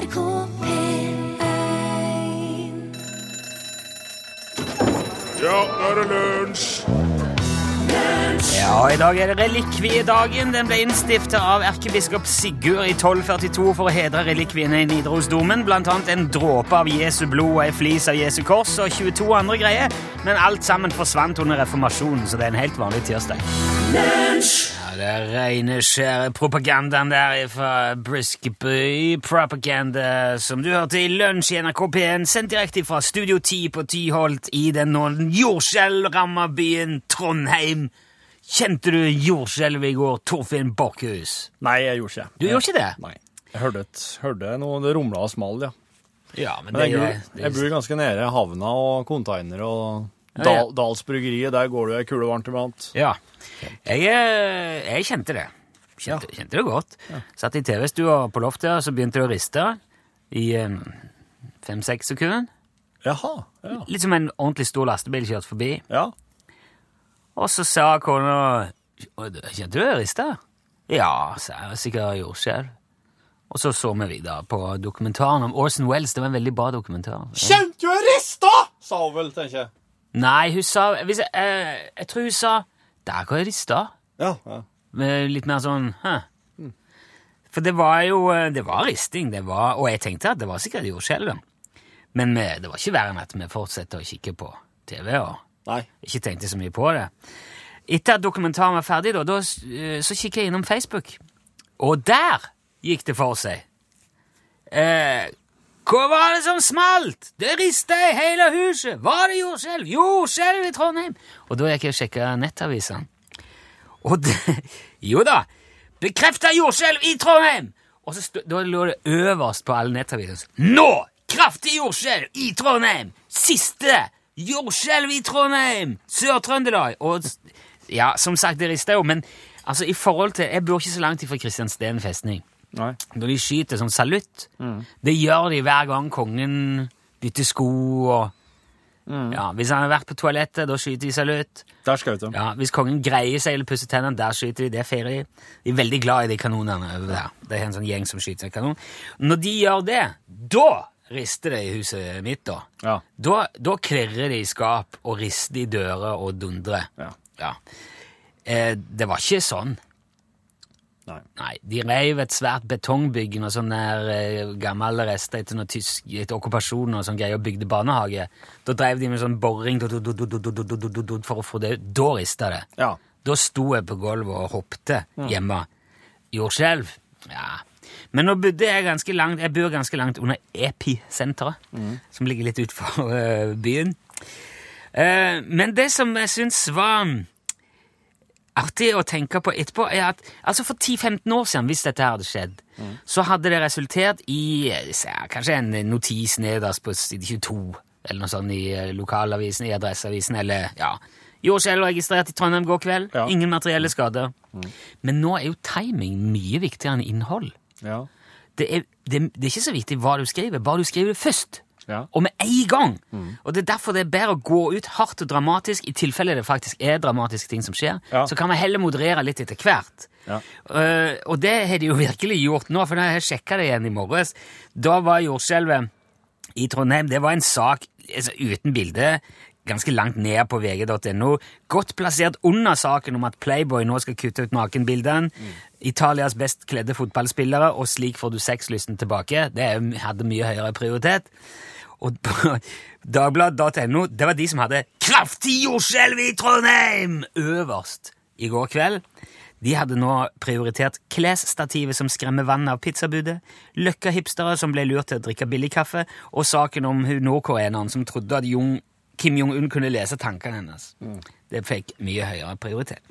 NRK P1 Ja, nå er det lunsj! Ja, i dag er det relikviedagen. Den ble innstiftet av erkebiskop Sigurd i 1242 for å hedre relikviene i Nidarosdomen, blant annet en dråpe av Jesu blod og ei flis av Jesu kors og 22 andre greier, men alt sammen forsvant under reformasjonen, så det er en helt vanlig tirsdag. Ja, det rene, skjære propagandaen der fra Briskeby Propaganda, som du hørte i lunsj i NRK P1, sendt direkte fra Studio 10 på Tyholt i den nå jordskjelvramma byen Trondheim. Kjente du jordskjelvet i går, Torfinn Borchhus? Nei, jeg gjorde ikke det. Du gjorde ikke det? Nei. Jeg hørte, et, hørte noe det rumla og smalt, ja. Ja, men, Men det, jeg, jeg bor ganske nede havna og container og. Dal, Dalsbryggeriet. Der går det ei kule varmt iblant. Ja. Jeg, eh, jeg kjente det. Kjente, kjente det godt. Satt i TV-stua på loftet, og så begynte det å riste i eh, fem-seks sekunder. Jaha. Ja. Litt som en ordentlig stor lastebil kjørte forbi. ja. Og så sa kona Kjente du det rista? Ja, sa jeg. Sikkert jordskjelv. Og så så vi videre på dokumentaren om Orson Wells. Det var en veldig bra dokumentar. Kjente du rista?! Sa hun vel, tenker jeg. Nei, hun sa hvis jeg, eh, jeg tror hun sa Der går rista. Ja, ja. Med litt mer sånn Hæ? For det var jo eh, Det var risting, det var, og jeg tenkte at det var sikkert jordskjelv. Men vi, det var ikke verre enn at vi fortsetter å kikke på TV og Nei. ikke tenkte så mye på det. Etter at dokumentaren var ferdig, da, da eh, så kikket jeg innom Facebook, og der gikk det for seg. Eh, hva var det som smalt? Det rista i hele huset! Var det jordskjelv? Jordskjelv i Trondheim! Og da gikk jeg og sjekka nettavisene. Og det, jo da, bekrefta jordskjelv i Trondheim! Og så stod, da lå det øverst på alle nettavisene. Nå! Kraftig jordskjelv i Trondheim! Siste jordskjelv i Trondheim! Sør-Trøndelag! Og ja, som sagt, det rista jo, men altså, i forhold til Jeg bor ikke så langt ifra Kristiansten festning. Nei. Når de skyter sånn salutt, det gjør de hver gang kongen bytter sko og ja, Hvis han har vært på toalettet, da skyter de salutt. Der skjøt de. Ja, Hvis kongen greier seg eller pusser tennene, der skyter de. Det feirer de. De er veldig glad i de kanonene over der. Det er en sånn gjeng som skyter kanon. Når de gjør det, da rister det i huset mitt, da. Ja. Da, da klirrer de i skap og rister i dører og dundrer. Ja. Ja. Eh, det var ikke sånn. Nei. Nei. De reiv et svært betongbygg med sånne der gamle rester etter, tysk, etter okkupasjon og sånn greier og bygde barnehage. Da drev de med sånn boring for å få det Da rista det. Ja. Da sto jeg på gulvet og hoppte hjemme. Jordskjelv? Ja. Men nå bodde jeg ganske langt jeg bor ganske langt under Episenteret, mm. som ligger litt utenfor byen. men det som jeg syns var artig å tenke på etterpå, er at altså for 10-15 år siden, hvis dette hadde skjedd, så hadde det resultert i ja, kanskje en notis nederst på side 22, eller noe sånt i eh, lokalavisen, i Adresseavisen, eller ja. Jordskjelv registrert i Trondheim går kveld. Ja. Ingen materielle skader. Men nå er jo timing mye viktigere enn innhold. Ja. Det er, det, det er ikke så viktig hva du skriver, bare du skriver det først. Ja. Og med en gang! Og det er derfor det er bedre å gå ut hardt og dramatisk, i tilfelle det faktisk er dramatiske ting som skjer. Ja. Så kan vi heller moderere litt etter hvert. Ja. Uh, og det har de jo virkelig gjort nå, for da jeg sjekka det igjen i morges. Da var jordskjelvet i Trondheim Det var en sak altså, uten bilde, ganske langt ned på vg.no. Godt plassert under saken om at Playboy nå skal kutte ut nakenbildene. Italias best kledde fotballspillere, og slik får du sexlysten tilbake. Det hadde mye høyere prioritet. Og Dagbladet.no, det var de som hadde 'Kraftig jordskjelv i Trondheim!' øverst i går kveld. De hadde nå prioritert klesstativet som skremmer vannet av pizzabudet, Løkka-hipstere som ble lurt til å drikke billig kaffe, og saken om hun nordkoreaneren som trodde at Jung, Kim Jong-un kunne lese tankene hennes. Det fikk mye høyere prioritet.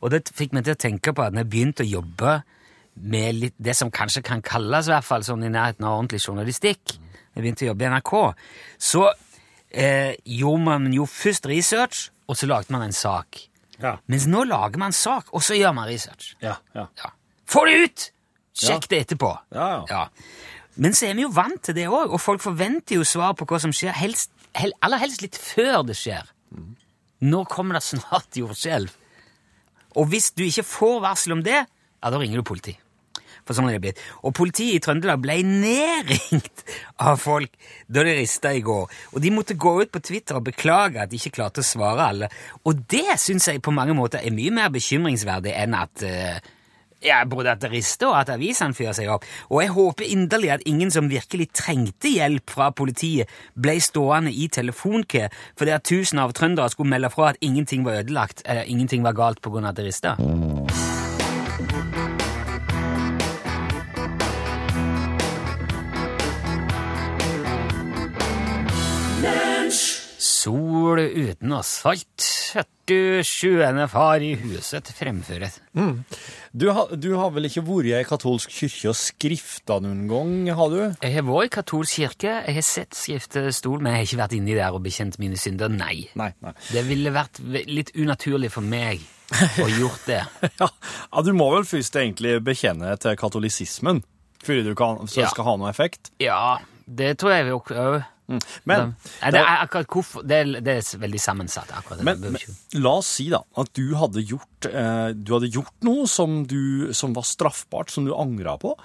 Og det fikk meg til å tenke på at når jeg begynte å jobbe med litt, det som kanskje kan kalles i hvert fall sånn i nærheten av ordentlig journalistikk, jeg begynte å jobbe i NRK, så eh, gjorde man jo først research, og så lagde man en sak. Ja. Mens nå lager man sak, og så gjør man research. Ja. Ja. Ja. Få det ut! Sjekk det etterpå. Ja, ja. Men så er vi jo vant til det òg, og folk forventer jo svar på hva som skjer, helst, hel, aller helst litt før det skjer. Nå kommer det snart jordskjelv. Og hvis du ikke får varsel om det, ja, da ringer du politi. For sånn er det blitt. Og politiet i Trøndelag ble nedringt av folk da det rista i går. Og de måtte gå ut på Twitter og beklage at de ikke klarte å svare alle. Og det syns jeg på mange måter er mye mer bekymringsverdig enn at uh, ja, både at det rister og at avisene fyrer seg opp. Og jeg håper inderlig at ingen som virkelig trengte hjelp fra politiet, ble stående i telefonkø fordi at tusen av trøndere skulle melde fra at ingenting var ødelagt, eller ingenting var galt pga. at det rista. Sol uten asfalt. 47. far i huset fremføret. Du, har- du har vel ikke vært i ei katolsk kirke og skrifta noen gang, har du? Jeg har vært i katolsk kirke, jeg har sett skriftestol, men jeg har ikke vært inni der og bekjent mine synder. Nei. Nei. nei. Det ville vært litt unaturlig for meg å gjort det. Ja, ja, du må vel først egentlig bekjenne til katolisismen før du kan, så Ja. skal ha noe effekt. Ja, det tror jeg òg. Men, Nei, det er akkurat Det er, det er veldig sammensatt, akkurat det. men, men la oss si da at du hadde gjort, eh, du hadde gjort noe som, du, som var straffbart, som du angra på,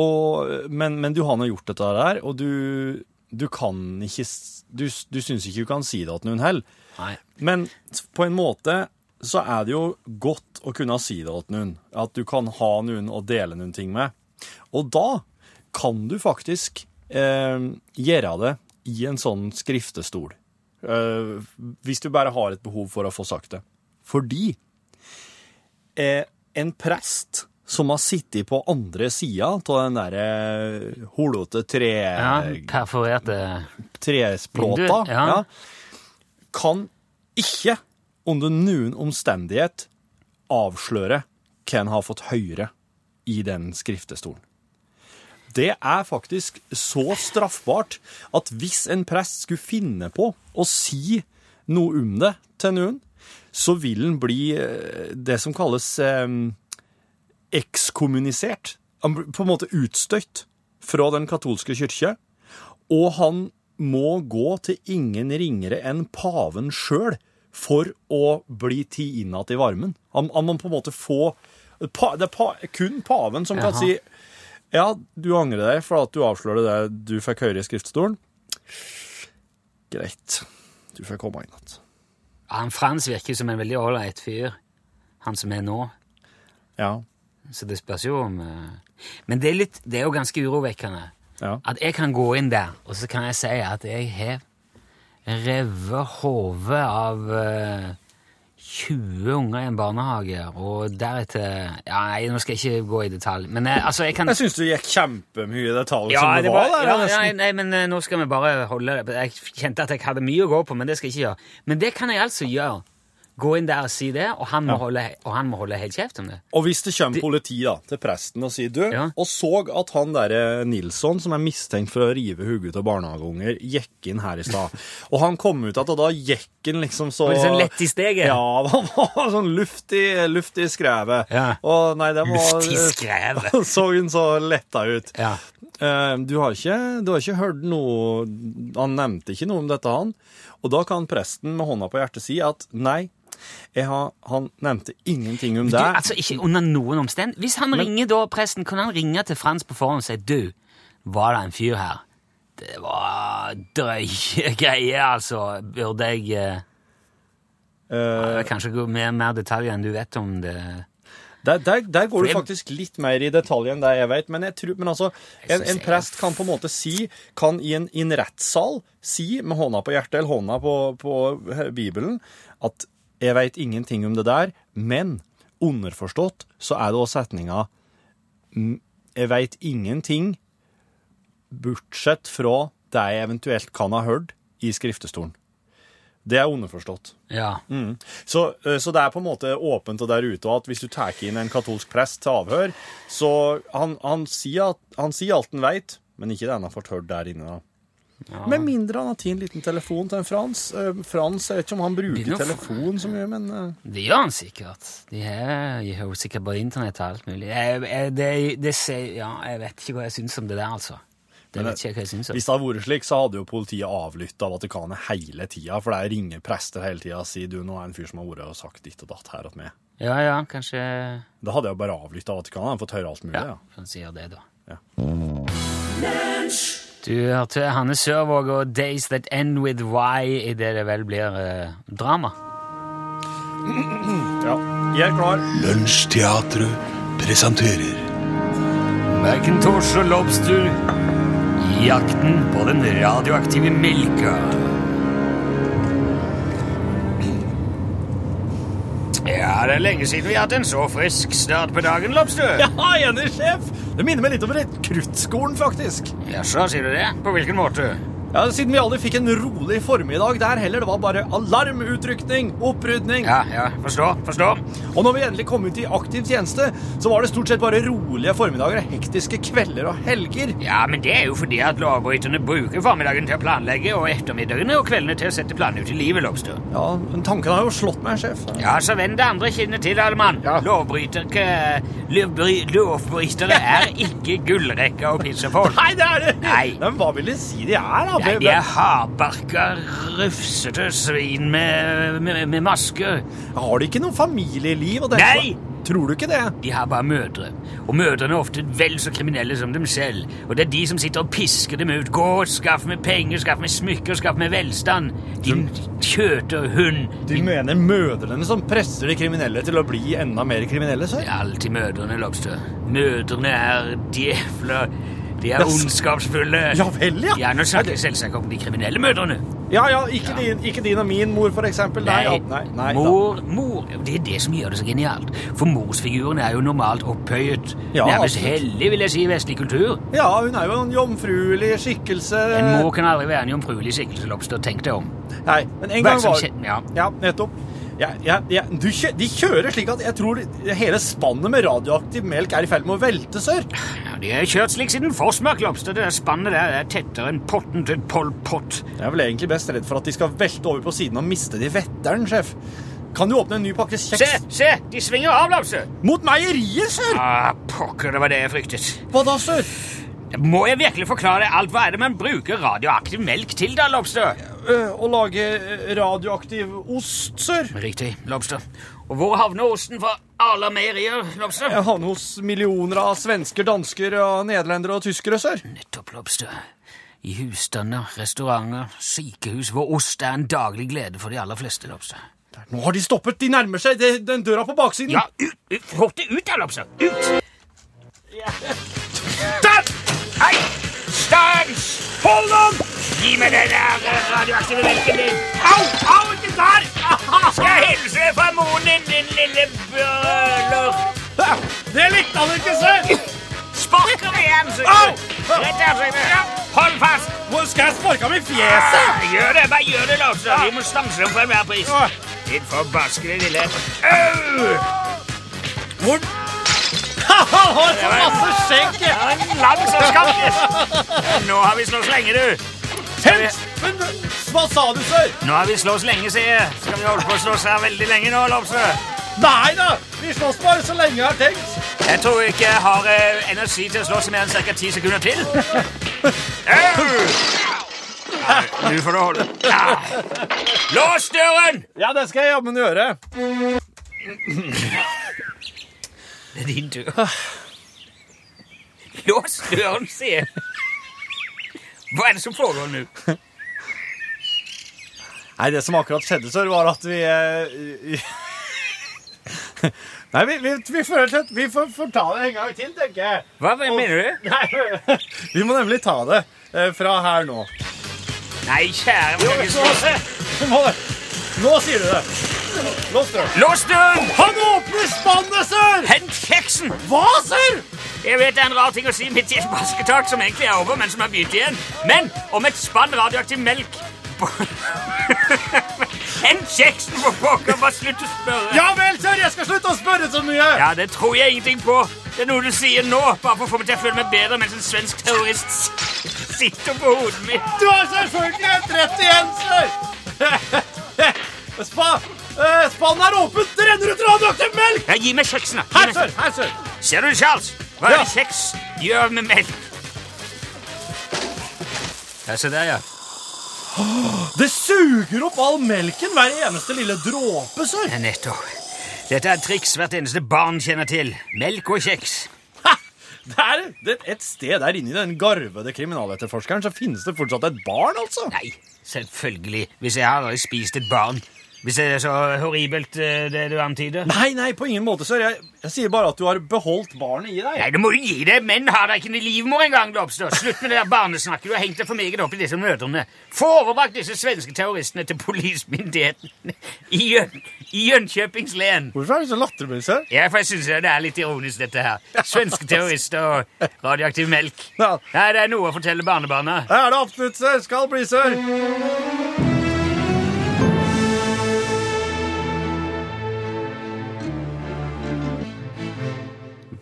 og, men, men du har nå gjort dette der, og du, du kan ikke Du, du syns ikke du kan si det til noen heller. Men på en måte så er det jo godt å kunne si det til noen. At du kan ha noen å dele noen ting med. Og da kan du faktisk eh, gjøre det i en sånn skriftestol. Uh, hvis du bare har et behov for å få sagt det. Fordi eh, en prest som har sittet på andre sida av den derre holete tre... Ja, perforerte tresplåta, ja. ja, kan ikke under noen omstendighet avsløre hva en har fått høre i den skriftestolen. Det er faktisk så straffbart at hvis en prest skulle finne på å si noe om det til noen, så vil den bli eh, det som kalles eh, ekskommunisert. Han blir på en måte utstøtt fra den katolske kirke, og han må gå til ingen ringere enn paven sjøl for å bli tatt inn igjen i varmen. Han, han må på en måte få pa, Det er pa, kun paven som kan si ja, du angrer deg for at du avslørte det du fikk høre i skriftstolen. Greit. Du får komme inn igjen. Han Frans virker som en veldig ålreit fyr, han som er nå. Ja. Så det spørs jo om eh, Men det er, litt, det er jo ganske urovekkende. Ja. At jeg kan gå inn der, og så kan jeg si at jeg har revet hodet av eh, 20 unger i en barnehage, og deretter Ja, nei, nå skal jeg ikke gå i detalj, men jeg, altså, jeg kan Jeg syns du gikk kjempemye i detalj ja, som det det var var, der. ja, nei, nei, men eh, nå skal vi bare holde det. Jeg kjente at jeg hadde mye å gå på, men det skal jeg ikke gjøre. Men det kan jeg altså gjøre. Gå inn der og si det, og han må, holde, og han må holde helt kjeft om det. Og hvis det kommer politi da, til presten og sier du, Ja. og så at han derre Nilsson, som er mistenkt for å rive hodet av barnehageunger, gikk inn her i stad, og han kom ut igjen, og da gikk han liksom så Litt sånn lett i steget. Ja, han var sånn luftig, luftig skrevet. Ja. Og nei, det var Luftig skrevet. Så hun så letta ut. Ja. Eh, Du har, ikke, du har ikke hørt noe Han nevnte ikke noe om dette, han. Og da kan presten med hånda på hjertet si at nei, har, han nevnte ingenting om Du, det. altså ikke under noen omstendighet. Hvis han ringer da, presten, kan han ringe til Frans på forhånd og si du, var det en fyr her? Det var drøye greier, altså. Burde jeg uh, Eh, kanskje gå mer, mer detaljer enn du vet om det? Der, der, der går du faktisk litt mer i detalj enn det jeg vet. Men, jeg tror, men altså, en, en prest kan på en måte si, kan i en, i en rettssal si med hånda på hjertet eller hånda på, på Bibelen at jeg vet ingenting om det der, men underforstått så er det også setninga «Mm, jeg veit ingenting bortsett fra det jeg eventuelt kan ha hørt i skriftestolen. Det er underforstått. Ja. Mm. Så, eh, så det er på en måte åpent og der ute, at hvis du tar inn en katolsk prest til avhør, så han, han, sier, at, han sier alt han veit, men ikke det han har fått hørt der inne. da. Med mindre han har tatt en liten telefon til en Frans. Eh, Frans, jeg vet ikke om han bruker telefon så mye, men eh, Det gjør han sikkert. De har, jo sikkert både internett og alt mulig. Jeg, jeg, det, det ja, jeg vet ikke hva jeg syns om det der, altså. Det vet ikke hva jeg syns om. Hvis det hadde vært slik, så hadde jo politiet avlytta Vatikanet hele tida, for det ringer prester hele tida og sier du, nå er en fyr som har vært og sagt ditt og datt her og med. Ja, ja, kanskje Da hadde jeg jo bare avlytta Vatikanet, fått høre alt mulig. Ja, ja. han sier det, da. Ja. Du hørte Hanne Sørvåg og Days That End With Why i det det vel blir eh, drama. ja. Jeg er klar. Lunsjteatret presenterer Macintosh og Lobster jakten på den radioaktive melka. Det er lenge siden vi har hatt en så frisk start på dagen, Lobster. Ja, enig, sjef! Det minner meg litt om kruttskolen, faktisk. Jaså, sier du det? På hvilken måte? Ja, Siden vi aldri fikk en rolig formiddag der heller. Det var bare alarmutrykning, opprydning. Ja, ja, forstå, forstå. Og når vi endelig kom ut i aktiv tjeneste, så var det stort sett bare rolige formiddager og hektiske kvelder og helger. Ja, men det er jo fordi at lovbryterne bruker formiddagen til å planlegge og ettermiddagene og kveldene til å sette planene ut i livet, Lobster. Ja, men tanken har jo slått meg, sjef. Ja, så vend det andre kinnet til, alle mann. Ja. Lovbrytere Lovbrytere er ikke gullrekka og pissefolk. Nei, det er det! Nei. Men hva vil de si de er, da? Nei, de er hardbarka, rufsete svin med, med, med masker. Har de ikke noe familieliv? Og den Nei! slags? Tror du ikke det? De har bare mødre, og mødrene er ofte vel så kriminelle som dem selv. Og det er de som sitter og pisker dem ut. Gå, skaff meg penger, skaff meg smykker, skaff meg velstand. Din kjøterhund. Du mener mødrene som presser de kriminelle til å bli enda mer kriminelle, Så? Det er alltid mødrene, Lobster. Mødrene er djevler. De er ondskapsfulle. Ja vel, ja. Ja, nå snakker jeg selvsagt om de kriminelle mødrene. Ja, ja, ikke, Din, ikke din og min mor, for eksempel. Nei, ja, nei, nei da. mor, mor Det er det som gjør det så genialt. For morsfiguren er jo normalt opphøyet. Ja, Nærmest hellig, vil jeg si, i vestlig kultur. Ja, hun er jo en jomfruelig skikkelse. En mor kan aldri være en jomfruelig skikkelse, Lobster. Tenk deg om. Nei, men en gang var skje- ja. Ja, nettopp. Ja, ja, ja, du, de kjører slik at jeg tror hele spannet med radioaktiv melk er i ferd med å velte, sør. Ja, de har kjørt slik siden Forsmark, Lobster. Det der spannet der er tettere enn potten til Pol Pot. Jeg er vel egentlig best redd for at de skal velte over på siden og miste de vetteren, sjef. Kan du åpne en ny pakke Se, kjeks? se! De svinger av, Lobster. Mot meieriet, sør! Ah, pokker, det var det jeg fryktet. Hva da, sør? Må jeg virkelig forklare alt? Hva er det man bruker radioaktiv melk til, da, Lobster? Å lage radioaktiv ost, sør. Riktig, Lobster. Og hvor havner osten fra Arla Meierier, Lobster? Jeg havner hos millioner av svensker, dansker, og nederlendere og tyskere, sør. Nettopp, Lobster. I husstander, restauranter, sykehus, hvor ost er en daglig glede for de aller fleste, Lobster. Nå har de stoppet, de nærmer seg det, den døra på baksiden. Ja, ut! ut Få ut da, Lobster! Ut! Der! Hei! Stans! Hold den! Gi meg den der eh, radioaktive melken din. Au! Au, ikke der! Skal jeg hilse fra moren din, din lille bøller? Det likte han ikke, sør! Spark ham så du! Rett i ansiktet. Hold fast! Hvor skal jeg sparke ham i fjeset? Ah, Gjør det, bare gjør det, Lobster. Vi må stanse dem for enhver pris. Din Ditt forbaskede lille Au! Hvor? Han har så masse skjegg! Lang som skammel. Nå har vi slåss lenge, du. Hent! Men hva sa du, før? Nå har vi slåss lenge, sier jeg. Skal vi holde på å slåss her veldig lenge nå, Lopse? Nei da! Vi slåss bare så lenge jeg har tenkt. Jeg tror ikke jeg har eh, energi til å slåss i mer enn ca. ti sekunder til. Au! Ja, Nå får du holde. ja. Lås døren! Ja, det skal jeg jammen gjøre. Det er din tur. Lås døren, sier jeg. Hva er det som foregår nå? Nei, det som akkurat skjedde, sør, var at vi eh, Nei, vi, vi, vi, får, vi får, får ta det en gang til, tenker jeg. Hva mener du? Nei, vi må nemlig ta det eh, fra her nå. Nei, kjære jo. Nå Nå sier du det. Lås døren. Lås døren! Han åpner spannet, sør! Hent kjeksen! Hva, sør? Jeg vet det er en rar ting å si midt i et basketak som egentlig er over, men som har begynt igjen. Men om et spann radioaktiv melk En kjeksen, for pokker! Bare slutt å spørre. Ja vel, sør, jeg skal slutte å spørre så mye. Ja, det tror jeg ingenting på. Det er noe du sier nå, bare for å få meg til å føle meg bedre mens en svensk terrorist sitter på hodet mitt. Du har selvfølgelig helt rett igjen, sør. Spa, eh, Spannet er åpent. Det renner ut radioaktiv melk. Ja, gi meg kjeksen, da. Her, sør. Her, sør. Ser du, Charles? Hva er det kjeks gjør med melk? Ja, se der, ja. Det suger opp all melken, hver eneste lille dråpe, sir! Ja, Nettopp. Dette er et triks hvert eneste barn kjenner til. Melk og kjeks. Ha! Det er det et sted der inne i den garvede kriminaletterforskeren så finnes det fortsatt et barn, altså. Nei, selvfølgelig. Hvis jeg har aldri spist et barn. Hvis det er så horribelt, eh, det du antyder. Nei, nei, på ingen måte, sir. Jeg, jeg sier bare at du har beholdt barnet i deg. Nei, du må jo gi det. Menn har da ikke en livmor engang, Lobster. Slutt med det der barnesnakket. Du har hengt deg for meget opp i disse møterne. Få overbrakt disse svenske terroristene til politimyndighetene i, Jøn i Jönköpings len. Hvorfor er du så latterlig, sir? Ja, for jeg syns det er litt ironisk, dette her. Svenske terrorister og radioaktiv melk. Nei, det er noe å fortelle barnebarna. Det er det absolutt, sir. Skal bli, sir.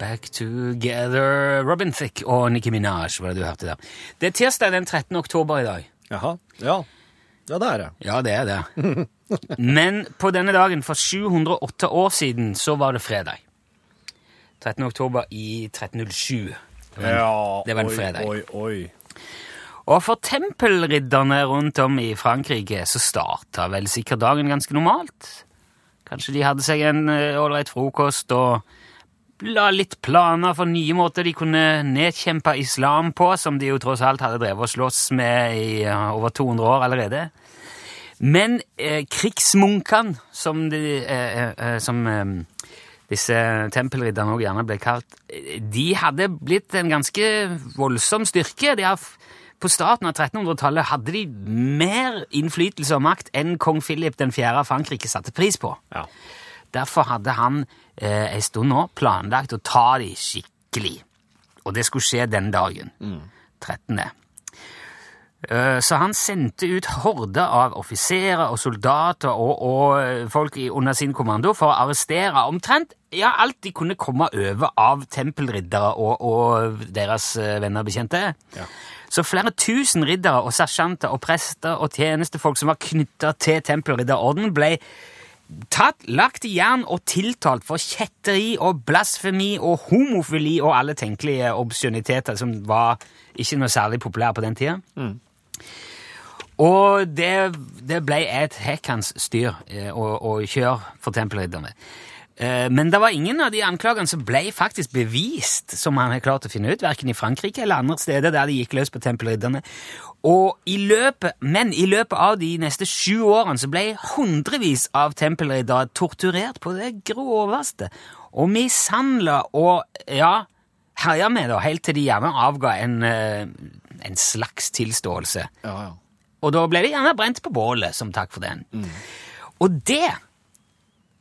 Back Together, Robin Thicke og Nicki Minaj var det du hørte der. Det er tirsdag den 13. oktober i dag. Jaha. Ja. Ja, det er det. Ja, det er det. Men på denne dagen for 708 år siden så var det fredag. 13. oktober i 1307. Det en, Ja, det var en oi, fredag. Oi, oi. Og for tempelridderne rundt om i Frankrike så starta vel sikkert dagen ganske normalt. Kanskje de hadde seg en eh, ålreit frokost og la litt planer for nye måter de kunne nedkjempe islam på, som de jo tross alt hadde drevet og slåss med i over 200 år allerede. Men eh, krigsmunkene, som, de, eh, eh, eh, som eh, disse tempelridderne også gjerne ble kalt, de hadde blitt en ganske voldsom styrke. De har, på starten av 1300-tallet hadde de mer innflytelse og makt enn kong Philip 4. av Frankrike satte pris på. Ja. Derfor hadde han eh, en stund nå planlagt å ta de skikkelig. Og det skulle skje den dagen. 13. Eh, Så han sendte ut horder av offiserer og soldater og, og eh, folk i, under sin kommando for å arrestere omtrent ja, alt de kunne komme over av tempelriddere og, og deres eh, venner og bekjente. Ja. Så flere tusen riddere og sersjanter og prester og tjenestefolk som var knytta til tempelridderorden, ble tatt, lagt i jern og tiltalt for kjetteri og blasfemi og homofili og alle tenkelige obskjøniteter som var ikke noe særlig populære på den tida. Og det, det ble et hekkans styr eh, å, å kjøre for tempelridderne. Eh, Men det var ingen av de anklagene som ble faktisk bevist, som man har klart å finne ut, verken i Frankrike eller andre steder der de gikk løs på tempelridderne. Og i løpet, men i løpet av de neste sju årene så ble hundrevis av tempelriddere torturert på det groveste, og mishandla og ja, herja med da, helt til de gjerne avga en, eh, en slags tilståelse. Ja, ja. Og da ble de gjerne brent på bålet som takk for den. Og det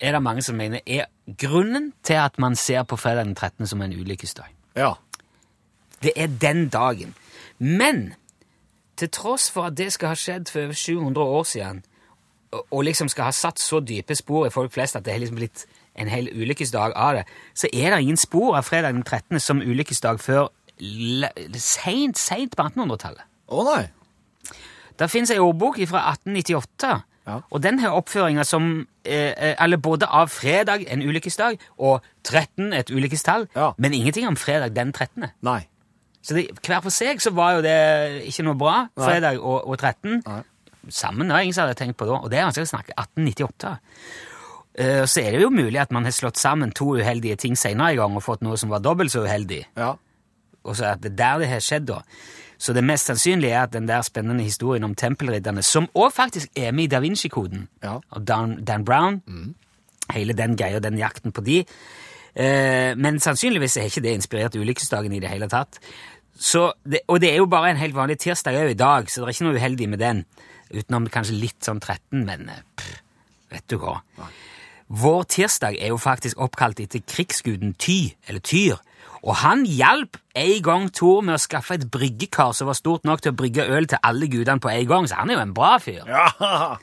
er det mange som mener er grunnen til at man ser på fredag den 13. som en ulykkesdag. Ja. Det er den dagen. Men til tross for at det skal ha skjedd for over 700 år siden, og, og liksom skal ha satt så dype spor i folk flest at det har liksom blitt en hel ulykkesdag av det, så er det ingen spor av fredag den 13. som ulykkesdag før seint, seint på 1800-tallet. Å nei. Det finnes ei ordbok fra 1898, Ja. og den har oppføringer som eh, eh, eller både av fredag, en ulykkesdag, og 13, et ulykkestall, Ja. men ingenting om fredag den 13. Nei. Så det, hver for seg så var jo det ikke noe bra, fredag og, og 13. Nei. Sammen, det ingen som hadde tenkt på da, og det er vanskelig å snakke 1898. Uh, så er det jo mulig at man har slått sammen to uheldige ting senere i gang og fått noe som var dobbelt så uheldig Ja. og så er det er der det har skjedd da. Så det mest sannsynlige er at den der spennende historien om tempelridderne, som også faktisk er med i Da Vinci-koden, Ja. og Dan, Dan Brown, hele den greia, den jakten på de, eh, men sannsynligvis er ikke det inspirert ulykkesdagen i det hele tatt. Så det, og det er jo bare en helt vanlig tirsdag òg i dag, så det er ikke noe uheldig med den, utenom kanskje litt sånn 13, men eh, pff, vet du hva. Vår tirsdag er jo faktisk oppkalt etter krigsguden Ty, eller Tyr, og han hjalp en gang Thor med å skaffe et bryggekar som var stort nok til å brygge øl til alle gudene på en gang, så han er jo en bra fyr. Ja.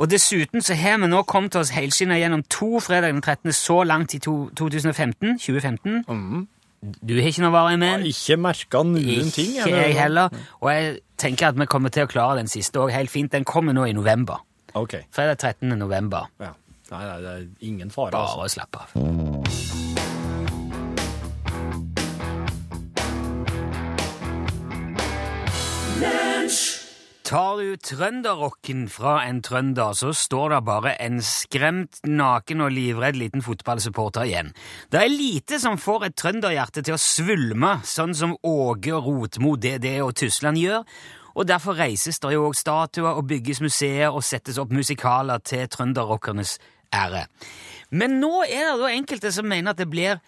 Og dessuten så har vi nå kommet oss helskinna gjennom to fredag den 13. så langt i to, 2015, 2015. Du har ikke noe vare med? Ikke merka noen ting. Ikke jeg heller. Og jeg tenker at vi kommer til å klare den siste òg helt fint. Den kommer nå i november. Ok. Fredag 13. november. Ja. Nei, nei, det er ingen fare, Bare altså. å slappe av. Tar du trønderrocken fra en trønder, så står det bare en skremt, naken og livredd liten fotballsupporter igjen. Det er lite som får et trønderhjerte til å svulme, sånn som Åge Rotmo, DD og Tusland gjør, og derfor reises det jo òg statuer og bygges museer og settes opp musikaler til trønderrockernes ære. Men nå er det da enkelte som mener at det blir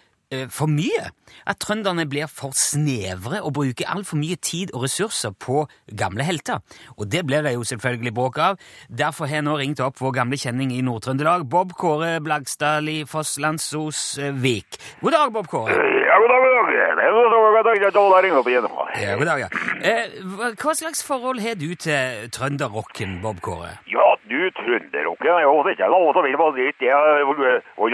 for mye. At trønderne blir for snevre og bruker altfor mye tid og ressurser på gamle helter. Og det blir det jo selvfølgelig bråk av. Derfor har jeg nå ringt opp vår gamle kjenning i Nord-Trøndelag, Bob Kåre Blagstadli Foss Landsås eh, Vik. God dag, Bob Kåre. Ja, god dag, god dag. Det er jeg tar ringe. Ja, god dag, ja. Eh, hva slags forhold har du til trønderrocken, Bob Kåre? Ja, du trønderrocken er jo ikke lov til å ville på dritt, det er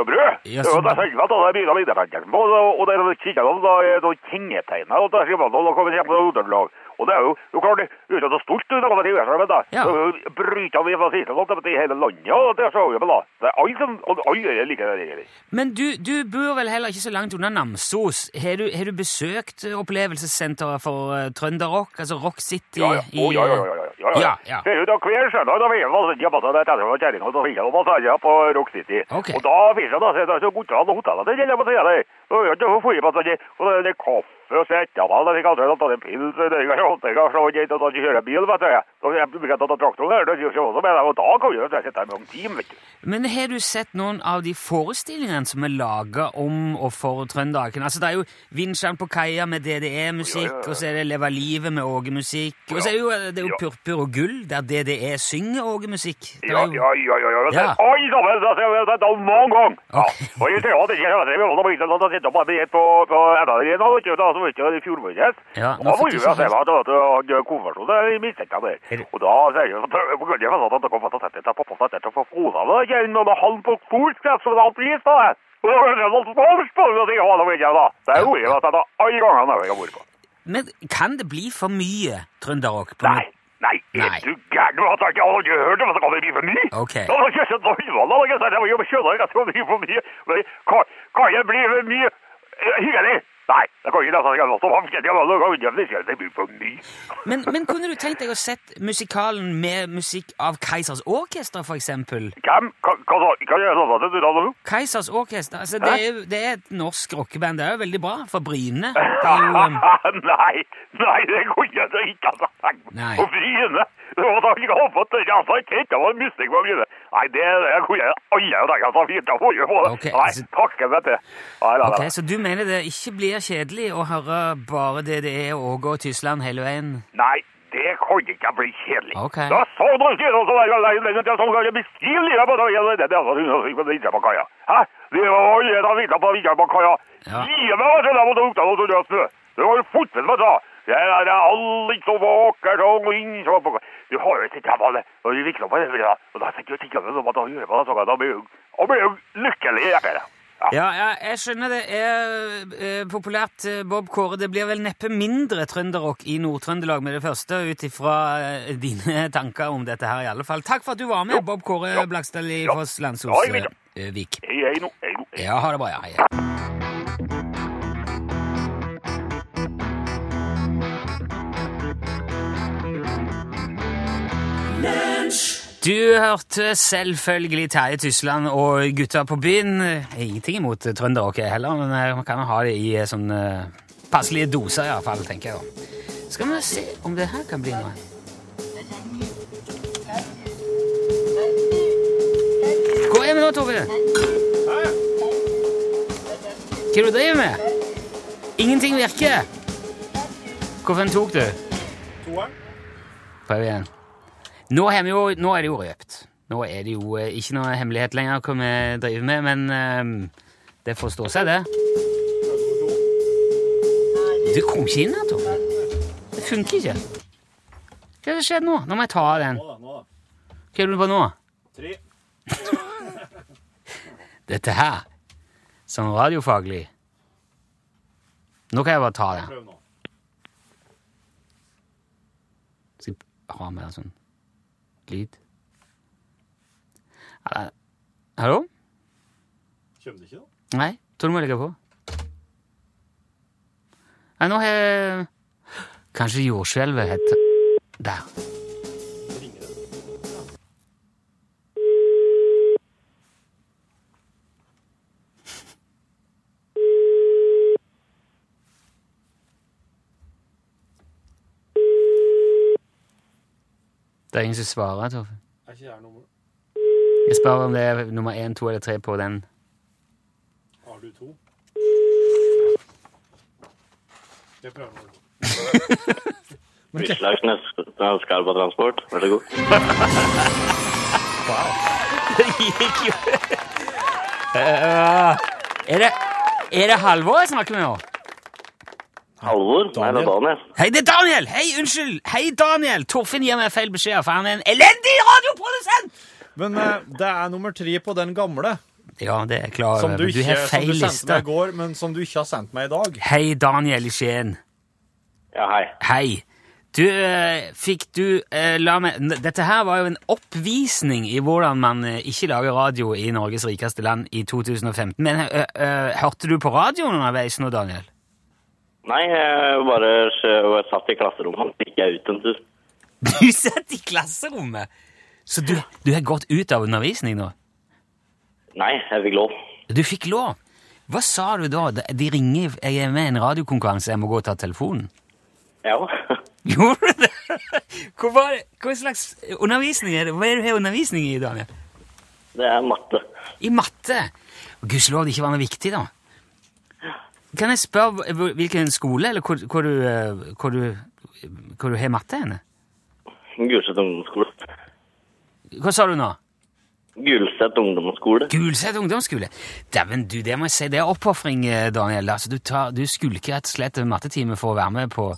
og brød. Ja, Ja, så- det er selve at det er av vinterfesten på, og det er kikker om da er noen kjennetegner, og det er skrivet at det kommer hjem på Nord-Trøndelag. Og det er jo, jo klart, det er jo så stort, det å men da. Ja. Er Bryter vi låt i hele landet, og det så vi på da. Det er alle som, alle er like der. Men du, du bor vel heller ikke så langt unna Namsos. Har du, har du besøkt opplevelsesenteret opplevelsessenteret for uh, trønderrock, altså Rock City Ja, ja. Oh, ja, ja, ja, ja, ja, Ja, er hver søndag da vi er til og kjerringa og finner på Rock City. Og da finner jeg da så er så og hotellene gjelder på der. Da er sånn, og det er det kaffe og sette meg, det er kanskje å en pils, og er så at bil, vet du. Så er ikke ta traktoren her, er og da kan jeg sitte her med om time, vet du. Men har du sett noen av de forestillingene som er laga om og for trønderrocken? Altså, det er jo Vinsjan på kaia med DDE-musikk, og så er det Leva livet med Åge-musikk, og så er det jo, det er jo Ja. Og gull, der DDE synger Åge-musikk. Er Ja, ja, ja, ja, ja. Ja. Oi, sammen, det har jeg mange ganger. Ja. Og jeg tror at det ikke er det, men sånn jeg på, på NRK. Ja, nå fikk ikke er er Er det- Og da sier jeg, jeg til sette da, på så er da, er det det er at er alle gangene jeg har vært på. Kan det bli for mye trønderrock? Nei, nei, er du gæren? Du har ikke aldri hørt om at det kan bli for mye? Ok. Da har jeg ikke har jeg skjønner skjønne at det kan bli for mye. Kan, kan det bli for mye hyggelig? Nei, det kan ikke det. Jeg vanskelig, kan ikke bli for mye. Men, men kunne du tenkt deg å sett musikalen med musikk av Keisers Orkester, for eksempel? Hvem? Hva hva hva gjør sånn at du da nå? Keisers Orkester, altså det er, det er et norsk rockeband. Det er jo veldig bra for Bryne. Det er jo, um, Nei, nei, det kunne jeg ikke ha sagt. meg. Og Bryne. Det var da jeg håpet at det altså ikke det var musikk på Bryne. Nei, det, det kunne jeg alle dager ta fint av forrige på det. Ok, Nei, altså- takk for det. Nei, nei, ok, nei. Så du mener det ikke blir kjedelig å høre bare DDE, Åge og Tysland hele veien? Nei, det kan ikke bli kjedelig. Ok. Da så du ikke noe der, det er sånn at livet på det, det er altså hun på på kaia. Hæ? Det var alle da Vidja på Vidja på kaia. Livet var sånn, jeg måtte oppta og så snø. Det var jo fortsatt med det. Det er alle så vakkert og så Du har jo sett hjemme det, og du vikler på det, og da sitter jo tikkene som at han gjør på det, så da blir jo, jo lykkelig hjertet. Ja. Ja, ja, jeg skjønner det er eh, populært, eh, Bob Kåre. Det blir vel neppe mindre trønderrock i Nord-Trøndelag med det første, ut ifra eh, dine tanker om dette her, i alle fall. Takk for at du var med, Jo. Bob Kåre Ja. Blakstad i. Foss Ja, Landsås jeg vet det. Vik. Hei, hei nå, hei nå. Ja, ha det bra. Ja, hei. Du hørte selvfølgelig Terje Tysland og Gutta på byen. Ingenting imot trønderrock heller, men eh, man kan ha det i sånne sånn eh, passelige doser, i hvert fall, tenker jeg da. Skal vi se om det her kan bli noe. Hvor er vi nå, Tove? Hva er det du driver med? Ingenting virker. Hvorfor tok du? Prøv igjen. Nå, jo, nå er det jo røpt. Nå er det jo eh, ikke noe hemmelighet lenger hva vi driver med, men um, det får stå seg, det. Du kom ikke inn her, Tom. Det funker ikke. Hva har skjedd nå? Nå må jeg ta av den. Hva er du på nå? Tre. Dette her, sånn radiofaglig Nå kan jeg bare ta den. Skal jeg ha med mer sånn lyd? Hallo? Kjem det ikke da? Nei, tror du må legge på. Nei, nå har jeg Kanskje jordskjelvet heter Der. Det er ingen som svarer, Torfinn. Er ikke det nummer Jeg spør om det er nummer én, to eller tre på den. Har du to? Jeg prøver nå. Utslagsnes Skarpa Transport, vær så god. Det gikk jo Eh, Er det, er det Halvor jeg snakker med nå? Halvor? Nei, det er Daniel. Hei, det er Daniel! Hei, unnskyld! Hei, Daniel! Torfinn gir meg feil beskjed, for han er en elendig radioprodusent! Men eh, det er nummer tre på den gamle, Ja, det er klart. klar over. som du, har ikke, har som du sendte liste. meg i går, men som du ikke har sendt meg i dag. Hei, Daniel i Skien. Ja, hei. Hei. Du, eh, fikk du eh, La meg Dette her var jo en oppvisning i hvordan man ikke lager radio i Norges rikeste land i 2015. Men hørte du på radioen underveis nå, Daniel? Nei, jeg bare jeg satt i klasserommet, så gikk jeg ut en tur. Du satt i klasserommet! Så du, du har gått ut av undervisning nå? Nei, jeg fikk lov. Du fikk lov. Hva sa du da? De- ringer, jeg er med i en radiokonkurranse, jeg må gå og ta telefonen. Ja. Gjorde du det? Hva? Hva slags undervisning er det? Hva er det du har undervisning i, Daniel? Det er matte. I matte? Gudskjelov det ikke var noe viktig, da. Kan jeg spørre hvilken skole, eller hvor, hvor, du, eh, hvor, du, hvor du har matte henne? Gulset ungdomsskole. Hva sa du nå? Gulset ungdomsskole. Gulset ungdomsskole. Dæven, du, det må jeg si, det er oppofring, eh, Daniel. Altså, du, tar, du skulker rett og slett mattetime for å være med på,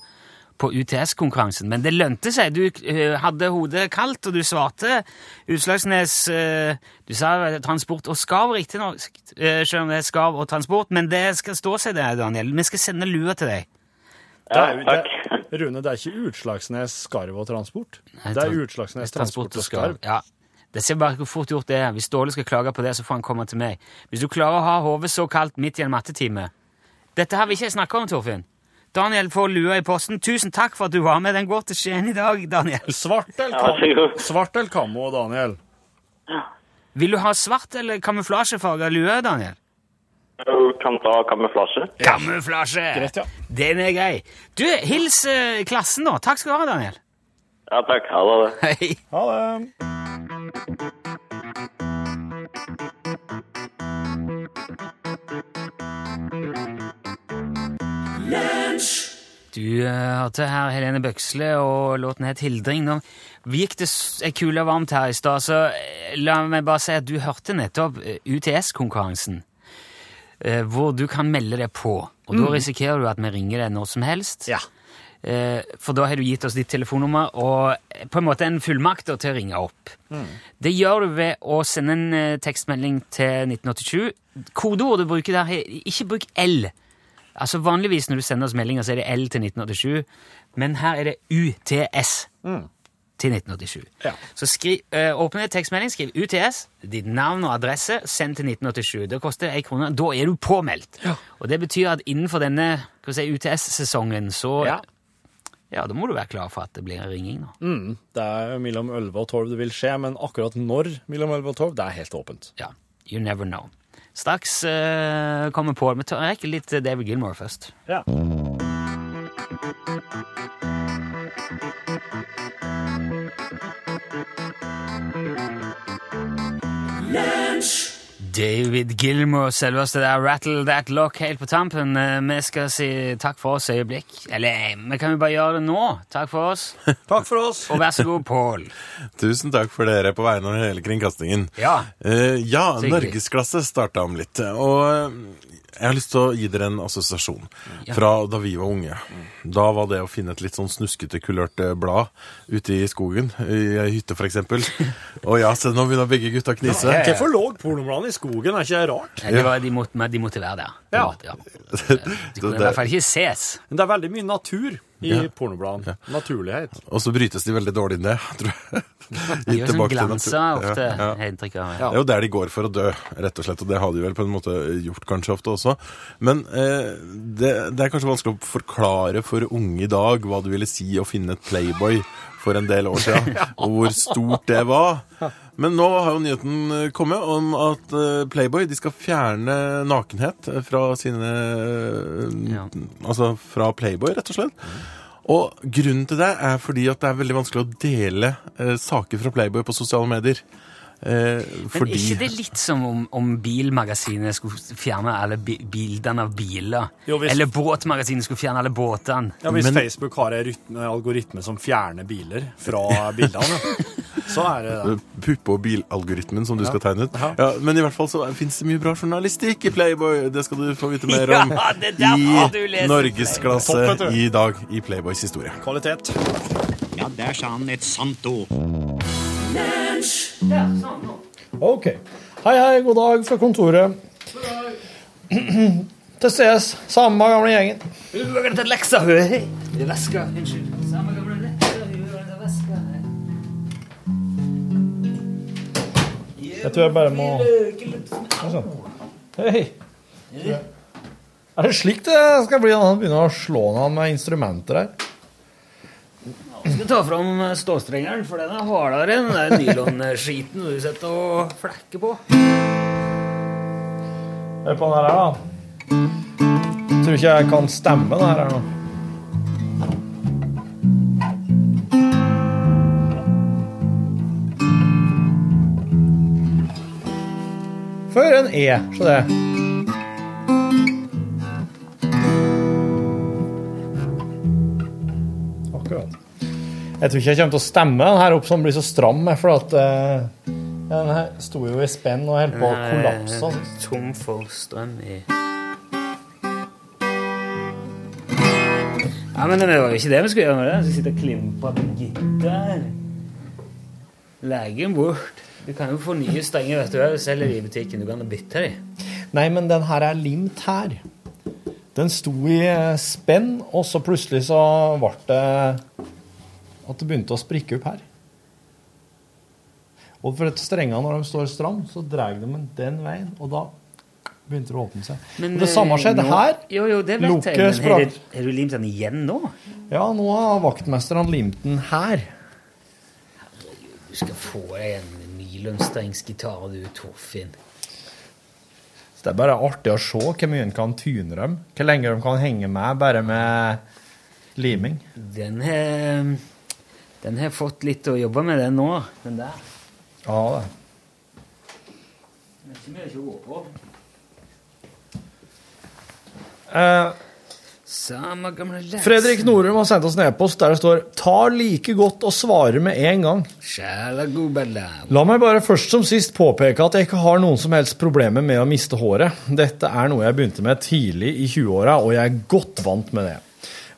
på UTS-konkurransen. Men det lønte seg. Du eh, hadde hodet kaldt, og du svarte. Utslagsnes eh, Du sa eh, transport og skarv, riktignok, uh, selv om det er skarv og transport. Men det skal stå seg, det, Daniel. Vi skal sende lua til deg. Ja, takk. det, Rune, det er ikke Utslagsnes skarv og transport. Nei, Det er Utslagsnes transport og skarv. Ja. Det ser bare hvor fort gjort det er. Hvis Ståle skal klage på det, så får han komme til meg. Hvis du klarer å ha hodet så kaldt midt i en mattetime Dette har vi ikke snakka om, Torfinn. Daniel får lua i posten. Tusen takk for at du var med. Den går til Skien i dag, Daniel. Svart eller, kammo, Daniel? Vil du ha svart eller kamuflasjefarga lue, Daniel? Du kan ta kamuflasje. Kamuflasje! Greit, ja. Den er grei. Du, hils eh, klassen, da. Takk skal du ha, Daniel. Ja, takk. Ha det. Hei. Ha det. Du eh, hørte her Helene Bøksle, og låten het Hildring. Nå gikk det ei kule varmt her i stad, så eh, la meg bare si at du hørte nettopp eh, UTS-konkurransen. eh, Hvor du kan melde deg på. Og da risikerer du at vi ringer deg når som helst. Ja. Eh, For da har du gitt oss ditt telefonnummer og eh, på en måte en fullmakt til å ringe opp. Det gjør du ved å sende en eh, tekstmelding til 1987. Kodeordet du bruker der, ikke bruk L. Altså Vanligvis når du sender oss meldinger, så er det L til 1987, men her er det UTS til 1987. Ja. Så skriv, eh, åpne tekstmelding, skriv UTS, ditt navn og adresse, send til 1987. Det koster ei krone. Da er du påmeldt. Og det betyr at innenfor denne si, UTS-sesongen, så Ja. ja, da må du være klar for at det blir ringing nå. Mm, det er mellom 11 og 12 det vil skje, men akkurat når mellom 11 og 12, det er helt åpent. Ja, you never know. Straks uh, kommer på, men ta- rekker litt eh, David Gilmore først. Ja. David Gilmore, selveste der, Rattle That Lock helt på tampen. Eh, vi skal si takk for oss øyeblikk. Eller, vi kan jo bare gjøre det nå. Takk for oss. Takk for oss. Og vær så god, Pål. Tusen takk for dere på vegne av hele kringkastingen. Ja. uh, ja. Norgesklasse starta om litt. Og eh, jeg har lyst til å gi dere en assosiasjon Ja. fra da vi var unge. Da var det å finne et litt sånn snuskete, kulørt blad ute i skogen, i ei hytte f.eks. Og ja, se nå begynner begge gutta å knise. Ja. Hvorfor lå pornobladene i skogen? Er ikke det rart? Ja. det var, de, måtte, de måtte være der. De, måtte, ja. de kunne i hvert fall ikke ses. Men det er veldig mye natur i Ja. pornobladene. Naturlighet. Og så brytes de veldig dårlig ned, tror jeg. De gjør sånn glanser ofte, Ja, ja. har inntrykk av. Det er jo der de går for å dø, rett og slett. Og det har de vel på en måte gjort kanskje ofte også. Men eh, det, det er kanskje vanskelig å forklare for unge i dag hva det ville si å finne et Playboy for en del år siden, og hvor stort det var. Men nå har jo nyheten eh, kommet om at eh, Playboy de skal fjerne nakenhet fra sine eh, Ja. Altså fra Playboy, rett og slett. Og grunnen til det er fordi at det er veldig vanskelig å dele eh, saker fra Playboy på sosiale medier. Eh, Men fordi er ikke det litt som om, om bilmagasinet skulle fjerne alle bi bildene av biler? Jo, hvis- Eller båtmagasinet skulle fjerne alle båtene? Ja, Hvis Men- Facebook har en algoritme som fjerner biler fra bildene, så er det da. Puppe- og bilalgoritmen som du skal tegne ut. Ja. Ja, men i hvert fall så fins det mye bra journalistikk i Playboy. Det skal du få vite mer om Ja, det er du i Norgesklasse Topp, vet du. i dag i Playboys historie. Kvalitet. Ja, der sa han et sant ord. Ok. Hei, hei, god dag fra kontoret. Til ses, samme gamle gjengen. Hun Jeg tror jeg bare må Sånn. Hei. Er det slik det skal bli når han begynner å slå han med instrumenter her? Jeg skal ta fram ståstrengeren, for den er hardere enn den nylonskiten du sitter og flekker på. Hør på den her, da. Tror ikke jeg kan stemme den her nå. For en E, Se det. Akkurat. Jeg tror ikke jeg kommer til å stemme den her opp som blir så stram, for at uh, den her sto jo i spenn og holdt på å kollapse. Tom for strøm i Ja, men det var jo ikke det vi skulle gjøre med det. Sitte og klimpe på gitter. Legge bort. Du kan jo få nye stenger, vet du. Du selger de i butikken. Du kan bytte de. Nei, men den her er limt her. Den sto i eh, spenn, og så plutselig så ble det at det begynte å sprikke opp her. Og for at strengene, når de står stram, så drar de den den veien, og da begynte det å åpne seg. Men, det samme eh, skjedde nå- her. Jo, jo, det vet jeg. Men har du, limt den igjen nå? Ja, nå har vaktmesteren limt den her. Du skal få deg en nylonstrengsgitar, du, Torfinn. Så det er bare artig å se hvor mye en kan tyne dem. Hvor lenge de kan henge med bare med liming. Den har Den har fått litt å jobbe med, den nå. Den der. Ja, det. Det er ikke mye å gå på. Eh, Samme gamle leks. Fredrik Norum har sendt oss en e-post der det står 'Ta like godt å svare med en gang'. La meg bare først som sist påpeke at jeg ikke har noen som helst problemer med å miste håret. Dette er noe jeg begynte med tidlig i 20-åra, og jeg er godt vant med det.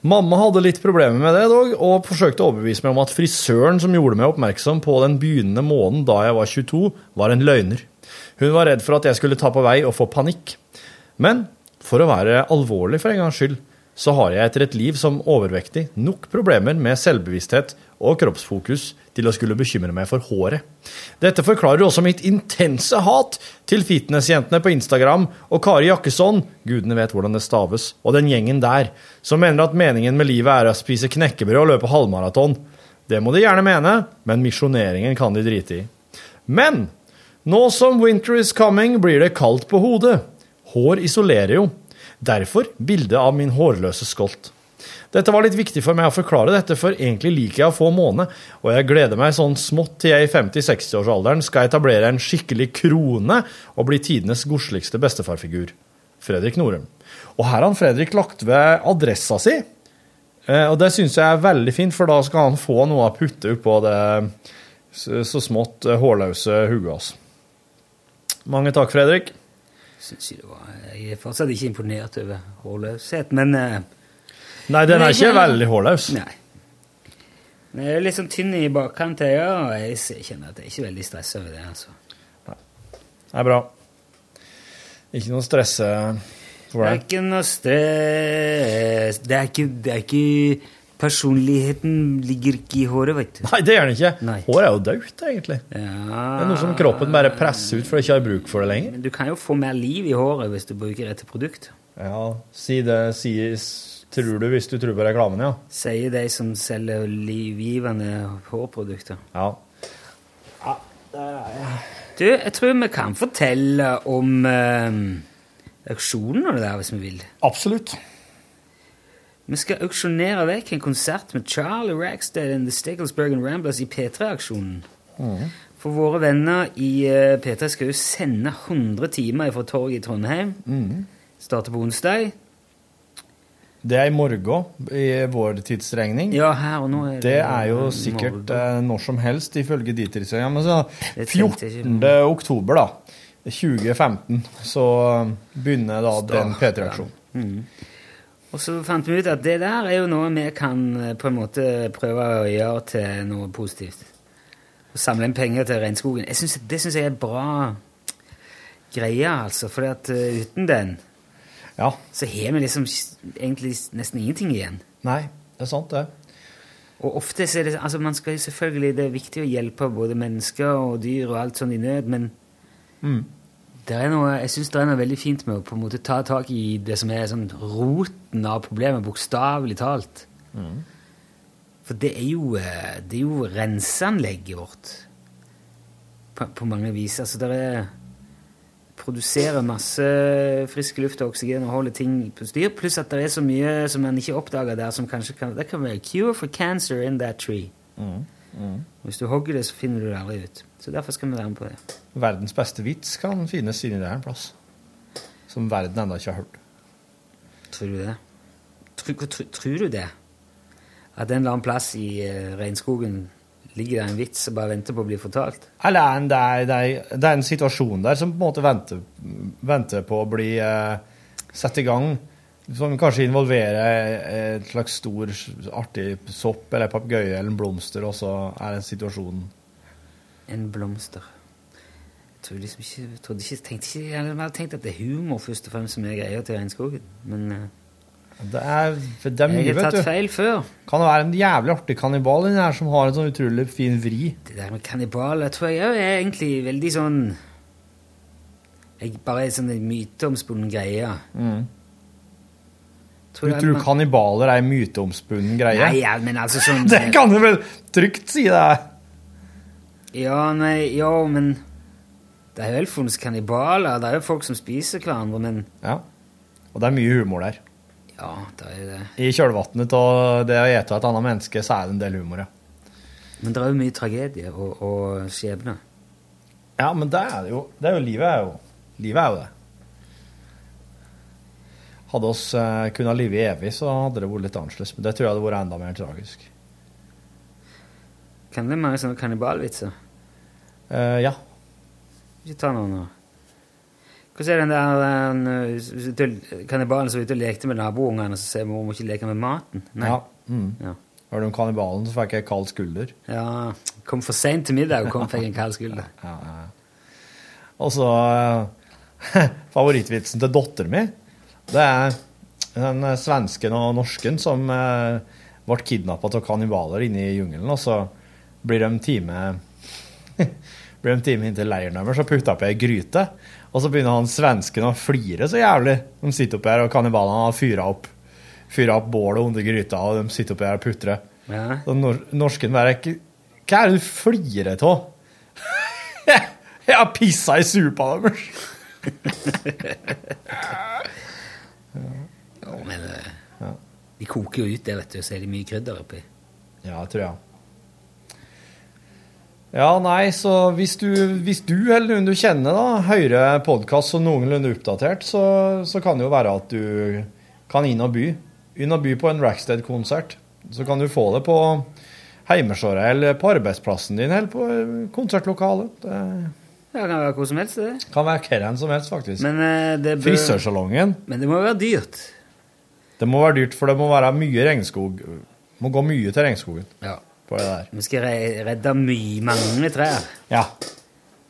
Mamma hadde litt problemer med det dog, og forsøkte å overbevise meg om at frisøren som gjorde meg oppmerksom på den begynnende måneden da jeg var 22, var en løgner. Hun var redd for at jeg skulle ta på vei og få panikk. Men for å være alvorlig for en gangs skyld, så har jeg etter et liv som overvektig nok problemer med selvbevissthet og kroppsfokus til å skulle bekymre meg for håret. Dette forklarer også mitt intense hat til fitnessjentene på Instagram og Kari Jakkesson, gudene vet hvordan det staves, og den gjengen der, som mener at meningen med livet er å spise knekkebrød og løpe halvmaraton. Det må de gjerne mene, men misjoneringen kan de drite i. Men nå som winter is coming, blir det kaldt på hodet. Hår isolerer jo. Derfor bildet av min hårløse skolt. Dette var litt viktig for meg å forklare dette, for egentlig liker jeg å få måne, og jeg gleder meg sånn smått til jeg i 50-60-årsalderen skal etablere en skikkelig krone og bli tidenes godsligste bestefarfigur. Fredrik Norum. Og her har han Fredrik lagt ved adressa si, eh, og det syns jeg er veldig fint, for da skal han få noe å putte oppå det så smått eh, hårløse hodet hans. Mange takk, Fredrik. Synes jeg, det var, jeg er fortsatt ikke imponert over hårløshet, men uh, Nei, den er ikke veldig hårløs. Nei. Den er litt sånn tynn i bakkant, ja, og jeg kjenner at jeg er ikke veldig stressa over det. altså. Det er bra. Ikke noe stresse for deg. Det er ikke noe stress Det er ikke, det er ikke Personligheten ligger ikke i håret, vet du. Nei, det gjør den ikke. Nei. Hår er jo dødt, egentlig. Ja. Det er noe som kroppen bare presser ut for det ikke har bruk for det lenger. Men du kan jo få mer liv i håret hvis du bruker rette produkt. Ja, si det, si, tror du hvis du tror på reklamen, ja. Sier de som selger livgivende hårprodukter. Ja. Du, jeg tror vi kan fortelle om eh, auksjonen og det der, hvis vi vil. Absolutt. Vi skal auksjonere vekk en konsert med Charlie Rackstead and the Sticklesbergen Ramblers i P3-aksjonen. For våre venner i eh, P3 skal jo sende 100 timer fra torget i Trondheim. Starter på onsdag. Det er i morgen i vår tidsregning. Ja, her og nå er Det det er jo sikkert morgen. eh, når som helst, ifølge tidsregningene. Men så Det tenkte jeg 14. oktober, da, 2015, så begynner da den P3-aksjonen. Og så fant vi ut at det der er jo noe vi kan eh, på en måte prøve å gjøre til noe positivt. Å samle inn penger til regnskogen. Jeg synes, det syns jeg er en bra greie, altså. For at eh, uten den Ja. så har vi liksom egentlig nesten ingenting igjen. Nei, det er sant, det. Og ofte så er det altså man skal jo selvfølgelig, Det er viktig å hjelpe både mennesker og dyr og alt sånn i nød, men er noe, jeg syns det er noe veldig fint med å på en måte ta tak i det som er sånn roten av problemet, bokstavelig talt. For det er jo, eh, det er jo renseanlegget vårt på, på mange vis. Altså det er produserer masse frisk luft og oksygen og holder ting på styr, pluss at det er så mye som man ikke oppdager der, som kanskje kan Det kan være cure for cancer in that tree. Hvis du hogger det, så finner du det aldri ut. Så derfor skal vi være med på det. Verdens beste vits kan finnes inni der en plass. Som verden ennå ikke har hørt. Tror du det? Tror, tror, tror du det? At en eller annen plass i uh, regnskogen ligger det en vits og bare venter på å bli fortalt? Eller det er, det, er, det er en situasjon der som på en måte venter, venter på å bli uh, satt i gang. Som kanskje involverer et slags stor, artig sopp eller papegøye eller en blomster, og så er den situasjonen En blomster. Jeg tror liksom ikke, trodde ikke, tenkte ikke Jeg hadde tenkt at det er humor først og fremst som er greia til regnskogen. Men eh, Det er, det er mye, jeg har tatt feil før. Kan det være en jævlig artig kannibal inni her som har en sånn utrolig fin vri? Det der med kannibaler tror jeg er egentlig veldig sånn jeg, Bare en sånn myteomspunnen greie. Tror Du tror kannibaler er en myteomspunnen greie? Nei, ja, men altså sånn Det kan du vel trygt si, det. Ja, nei, ja, men Det er jo vel funnes kannibaler. Det er jo folk som spiser hverandre, men Ja. Og det er mye humor der. Ja, det er jo det. I kjølvannet av det å ete et annet menneske, så er det en del humor, ja. Men det er jo mye tragedie og, og skjebne. Ja, men det er det jo. Det er jo livet er jo Livet er jo det. Hadde oss eh, kunnet leve evig, så hadde det vært litt annerledes. Men det tror jeg hadde vært enda mer tragisk. Kan det mange sånne kannibalvitser? Eh, ja. Ikke ta noen nå. Hvordan er den der den, uh, kannibalen som var ute og lekte med naboungene, og så sier mor må ikke leke med maten? Nei. ja. Mm. Ja. Hørte om kannibalen, så fikk jeg kald skulder. Ja, kom for sent til middag og kom fikk en kald skulder. Ja, ja. ja. Og så eh, Favorittvitsen til datteren min, det er den eh, svensken og norsken som eh, ble kidnappa av kannibaler inne i jungelen, og så blir de time blir de time inn til leiren deres og putter oppi ei gryte. Og så begynner han svensken å flire så jævlig. De sitter oppi her, og kannibalene har fyra opp, fyra opp bålet under gryta, og de sitter oppi her og putrer. Ja. Så nor norsken bare "Hva- Hva er det du flirer av? Jeg har pissa i supa deres! de koker jo ut det, vet du, så er det mye krydder oppi. Ja, tror jeg. Ja, nei, så hvis du, hvis du eller noen du kjenner da, hører podkast som noenlunde oppdatert, så, så kan det jo være at du kan inn og by. Inn og by på en Rackstead-konsert. Så kan du få det på heimesåret eller på arbeidsplassen din eller på konsertlokalet. Det Ja, det kan være hvor som helst, det. kan være hvem som helst, faktisk. Men, eh, det bør, Frisørsalongen. men det må jo være dyrt. Det må være dyrt, for det må være mye regnskog. må gå mye til regnskogen Ja. på det der. Vi skal re- redde mye, mange trær. Ja.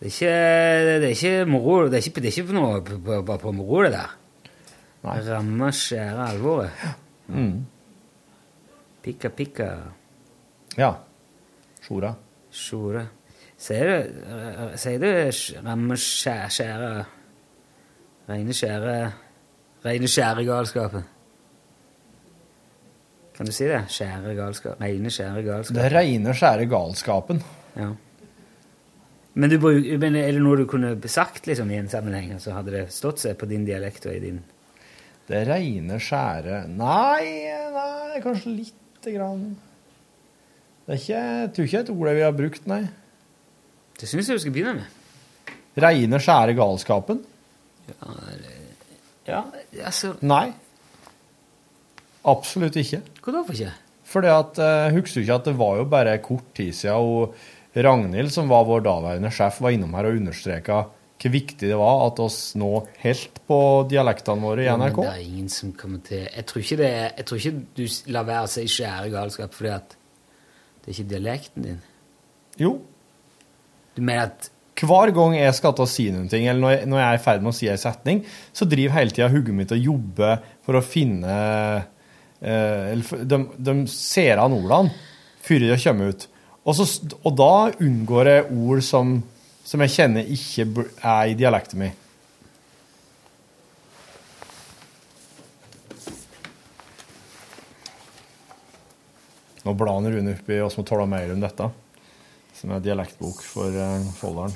Det er ikke, det er ikke moro. Det er ikke, det er ikke på noe på, på, på moro, det der. Nei. Ramme skjære alvoret. Mm. Pikka, pikka, Ja. Sjora. Sjora. Sier du, sier du ramme skjære, Reine skjære Reine skjære galskapen? Kan du si det? Skjære galskap. Reine skjære galskap. Det reine, skjære galskapen. Ja. Men, du, men er det noe du kunne sagt liksom, i en sammenheng? Så hadde det stått seg på din dialekt og i din Det reine skjære Nei, nei, kanskje lite grann. Det er ikke, jeg tror ikke det et ord vi har brukt, nei. Det syns jeg du skal begynne med. Reine skjære galskapen? Ja, altså Nei. Absolutt ikke. Hvorfor ikke? Fordi at, eh, Husker du ikke at det var jo bare kort tid siden og Ragnhild, som var vår daværende sjef, var innom her og understreka hvor viktig det var at oss nå helt på dialektene våre i NRK? Ja, men det er ingen som kommer til Jeg tror ikke, det jeg tror ikke du lar være å si skjære galskap fordi at det er ikke dialekten din. Jo. Du mener at Hver gang jeg skal til å si noen ting, eller når jeg, når jeg er i ferd med å si en setning, så driver hele tida hodet mitt og jobber for å finne de, de ser an ordene før de kommer ut. Og, så, og da unngår jeg ord som, som jeg kjenner ikke er i dialekten min. Nå blar Rune opp i oss må tåle mer om dette, som er dialektbok for uh, Folldalen.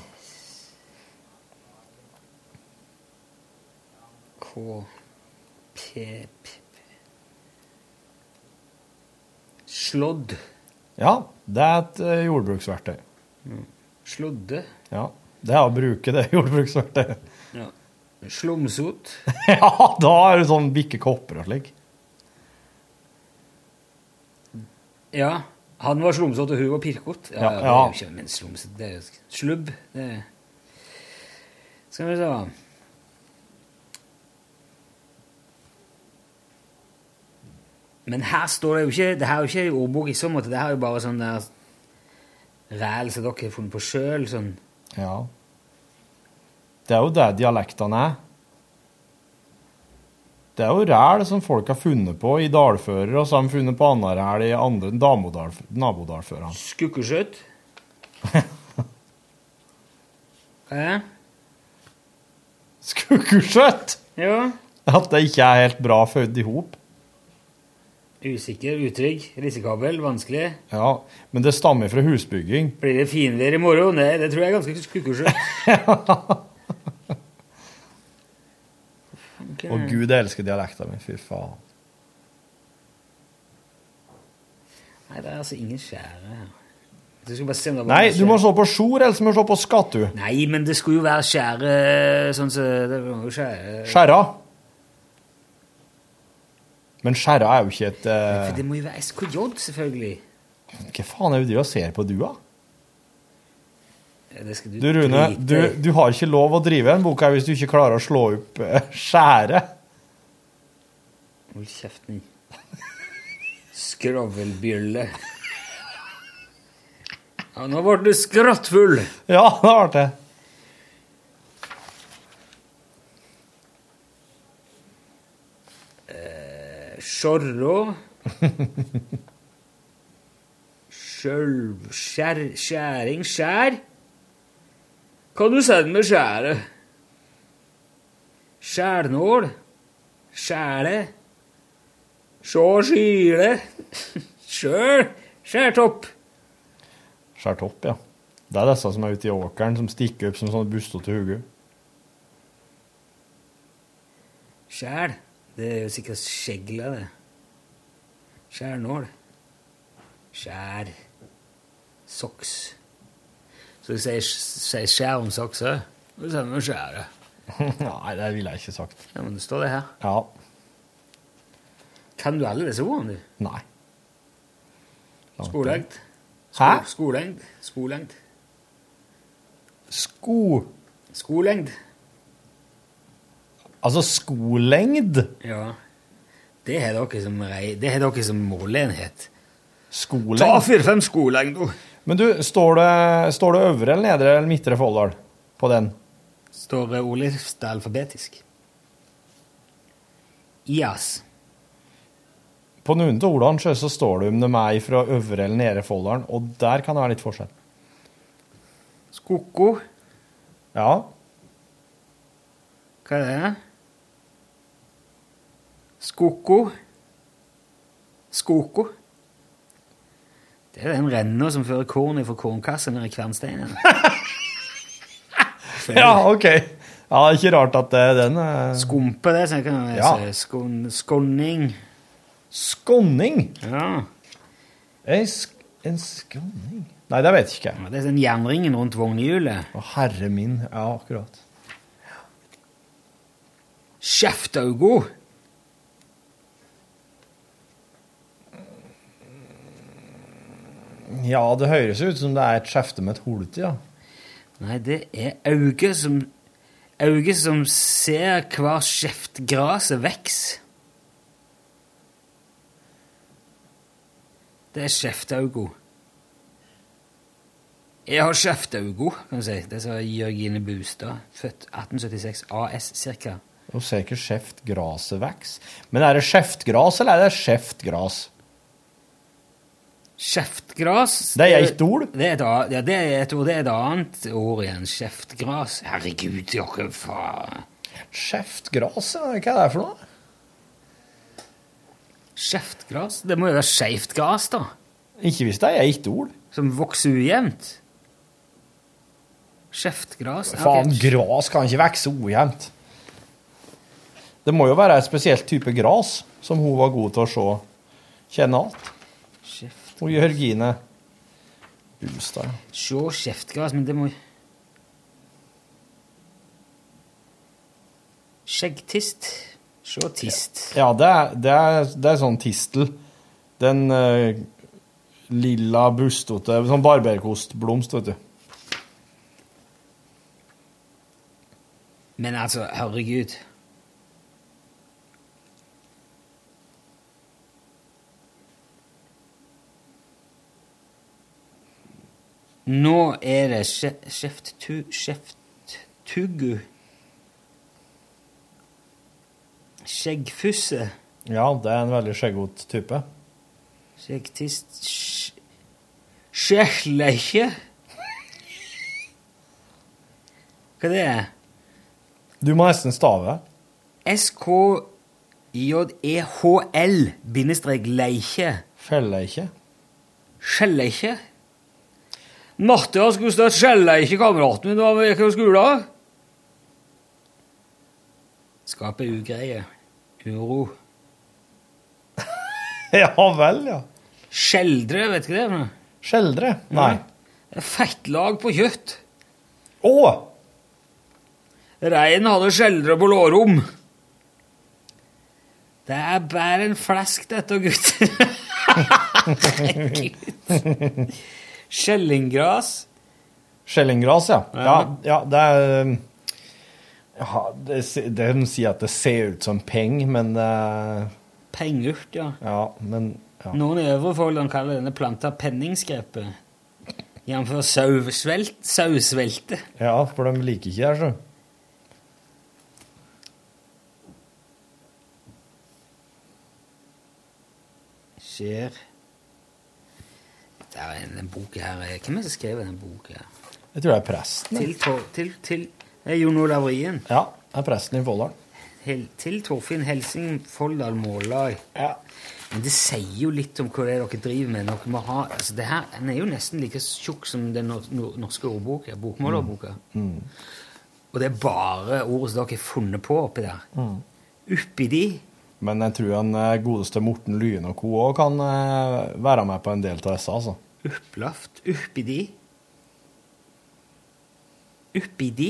K P P P Slådd. Ja, det er et jordbruksverktøy. jordbruksverktøy. Slådde. Ja, det er å bruke det jordbruksverktøyet. Ja. Slumsot. ja, da er det sånn bikke kopper og slik. Ja. Han var slumsete, og hun var pirkot. Ja, Ja, ja, det er jo ikke men slumsete. Det er jo slubb. Det er. Skal vi se Men her står det jo ikke Det her er jo ikke en ordbok i så måte. Det her er jo bare sånn der ræl som dere har funnet på sjøl. Sånn. Ja. Det er jo det dialektene er. Det er jo ræl som folk har funnet på i dalfører, og så har de funnet på annet ræl i andre nabodalfører. Skukkeskjøtt. Det? Skukkeskjøtt! Ja. At det ikke er helt bra født i hop. Usikker, utrygg, risikabel, vanskelig. Ja, men det stammer fra husbygging. Blir det finvær i morgen? Nei, det tror jeg er ganske skukkeskjøtt. Og Gud elsker dialekten min, fy faen. Nei, det er altså ingen skjære her. Du Nei, du må se på sjor, ellers må du se på skattu. Nei, men det skulle jo være skjære sånn det var jo skjære Skjæra. Men skjæra er jo ikke et uh... For det må jo være SKJ, selvfølgelig. Hva faen er det du driver og ser på, du, da? Ja, du, Du, Rune, du, du har ikke lov å drive en bok her hvis du ikke klarer å slå opp uh, skjæret. Hold kjeften. Skravlbjølle. Ja, nå ble du skrattfull. Ja, det ble det. Skjorrå. Sjølvskjæring Skjær... Skjær. Kan du det med skjæret? Skjælnål. Skjæle. Sjå skile. Sjøl. Skjærtopp. Skjærtopp, ja. Det er disse som er ute i åkeren, som stikker opp som sånne bustete hoder. Skjæl. Det er jo sikkert skjegla, det. Skjærnål. Skjær. Soks. Så du sier, sier skjær om soks òg? Det samme med skjæret. Nei, det ville jeg ikke sagt. Ja, men det står det her. Ja. Kan du alle disse ordene, du? Nei. Skolengd. Hæ? Skolengd. Skolengd. Sko... Skolengd. Altså skolengd? Ja. Det har dere som, det har dere som måleenhet. Skolengd? Ta fire-fem skolengd, du. Men du, står det, står det øvre eller nedre eller midtre Folldal på den? Står det ordliste alfabetisk. IAS. På noen av ordene så- så står det om de er fra øvre eller nedre Folldalen, og der kan det være litt forskjell. Skoko. Ja. Hva er det? Skoko. Skoko. Det er den renna som fører korn fra kornkassa ned i kvernsteinen. ja, OK. Ja, det er ikke rart at det er den uh... Skumpe, det, kan jeg Ja. Skon, skonning. Skonning? Ja. En, sk en skonning Nei, det vet ikke jeg. ja. Det er den jernringen rundt vognhjulet. Å, herre min. Ja, akkurat. Kjeftaugo. Ja, det høres ut som det er et skjefte med et til, ja. Nei, det er auge som Auge som ser hver skjeft gresset veks. Det er skjeftaugo. Jeg har skjeftaugo, kan du si. Det sa Jørgine Bustad. Født 1876 AS ca. Hun ser ikke skjeft gresset veks. Men er det skjeftgras, eller er det skjeftgras? Kjeftgras Det er et ord? Det er et, a- ja, det er et ord. Det er et annet ord igjen. Kjeftgras. Herregud, dere faen. Kjeftgras, ja. Hva er det for noe? Kjeftgras? Det må jo være skeivt gras, da. Ikke hvis det er ett ord. Som vokser ujevnt. Kjeftgras? Ja, Faen, okay. gras kan ikke vokse ujevnt. Det må jo være et spesielt type gras som hun var god til å se. Kjenne alt. Og Jørgine Bustad. ja. Se kjeftgras, men det må Skjeggtist. Se tist. Ja, det er, det er, det er sånn tistel. Den uh, lilla, bustete Sånn barberkostblomst, vet du. Men altså, herregud. Nå er det skje- skjefttu... Skjefttuggu. Skjeggfusse. Ja, det er en veldig skjeggete type. Skjeggtist Sk- Skjeggleikje. Hva det er Du må nesten stave. S-K-J-E-H-L bindestrek leikje. Natta skulle stått kameraten min, da vi gikk på skolen. Skaper ugreie. Uro. Ja vel, ja. Skjeldre, vet du hva det er? Skjeldre? Nei. Er fettlag på kjøtt. Å! Reinen hadde skjeldre på lårrom. Det er bare en flesk, dette, gutter. Herregud. Skjellinggras. Skjellinggras, ja. Ja. Ja, det er um, ja, det, se- De sier at det ser ut som peng, men uh, Pengurt, ja. Ja, men ja. Noen i Øvrefolderen kaller denne planta penningskrepet. Jf. sausvelt, sausvelte. ja, for de liker ikke det, så. Skjer Det er en, en bok her Hvem er det som skrev den boka? Jeg tror det er presten. Til, Tor- til, til Det er Jon Olav Rien. Ja, det er presten i Folldal. Til Torfinn Helsing Folldal Mållag. Ja. Men det sier jo litt om hva det er dere driver med. Dere må ha, altså det her, Den er jo nesten like tjukk som den nor- nor- norske ordboka, bokmålerboka. Og det er bare ord som dere har funnet på oppi der. Oppi de Men jeg tror han eh, godeste Morten Lyen og co. òg kan eh, være med på en del av disse, altså. Opplaft. Oppi de. Oppi de.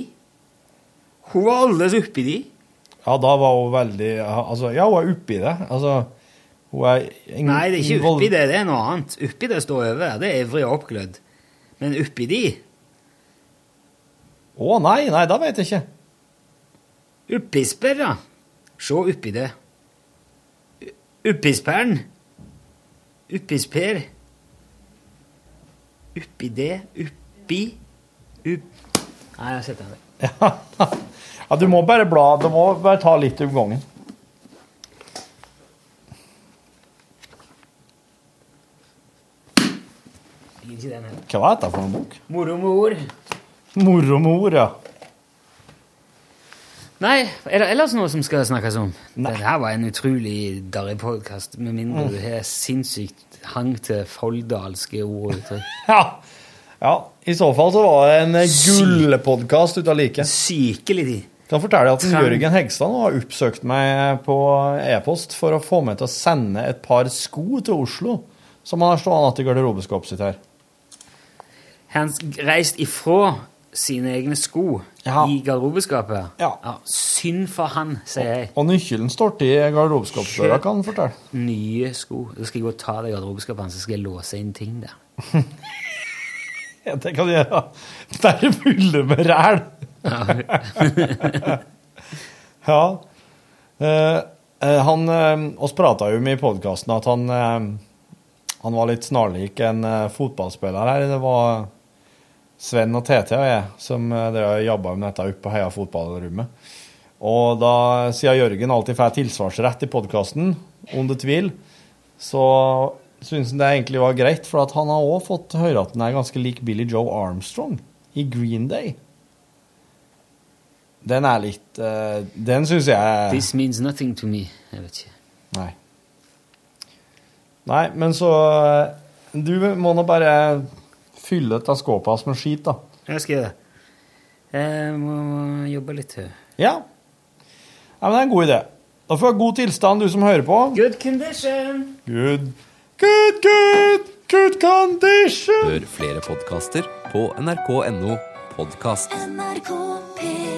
Hun var alles oppi de. Ja, da var hun veldig Altså, ja, hun er oppi det. Altså, hun er ingen- Nei, det er ikke oppi det, det er noe annet. Oppi det står over, det er ivrig og oppglødd. Men oppi de Å nei, nei, da vet jeg ikke. Oppisper, da. Se oppi det. Oppisperen. Uppisper. Uppi det. Uppi Upp... Nei, jeg setter sett den. Ja. ja, du må bare bla. Du må bare ta litt om gangen. Hva er dette for en bok? Moromor. Mor og mor, ja. Nei, er det ellers noe som skal snakkes om? Det her var en utrolig darrig podkast, med mindre du har sinnssykt hang til folldalske ord og uttrykk. ja. Ja, i så fall så var det en gullpodkast ut av like. Sykelig de. Kan fortelle at Jørgen Hegstad har oppsøkt meg på e-post for å få meg til å sende et par sko til Oslo, som han har stående i garderobeskapet sitt her. Han reist ifra sine egne sko Ja. i garderobeskapet. Ja. Synd for han, sier jeg. Og nøkkelen står til garderobeskapsdøra, kan han fortelle. Nye sko. Så skal jeg gå og ta det garderobeskapet hans, så skal jeg låse inn ting der. Ja, Det kan du gjøre. Det er fulle med ræl. ja. Eh, eh, han Vi oss prata jo med i podkasten at han eh, han var litt snarlik en eh, fotballspiller her. Det var Sven og TT og jeg som dere jobba med dette oppe på Heia fotballrommet. Og da, siden Jørgen alltid får tilsvarsrett i podkasten, under tvil, så syns han det egentlig var greit, for at han har òg fått høre at han er ganske lik Billy Joe Armstrong i Green Day. Den er litt uh, Den syns jeg This means nothing to me. Jeg vet ikke. Nei. Nei, men så eh, Du må nå bare fylle av skåpet hans med skit, da. Jeg skal gjøre det. Jeg må jobbe litt. Ja. ja. Men det er en god idé. Da får du god tilstand, du som hører på. Good condition! Good, good, good, good condition. Hør flere podkaster på nrk.no podkast. NRK P1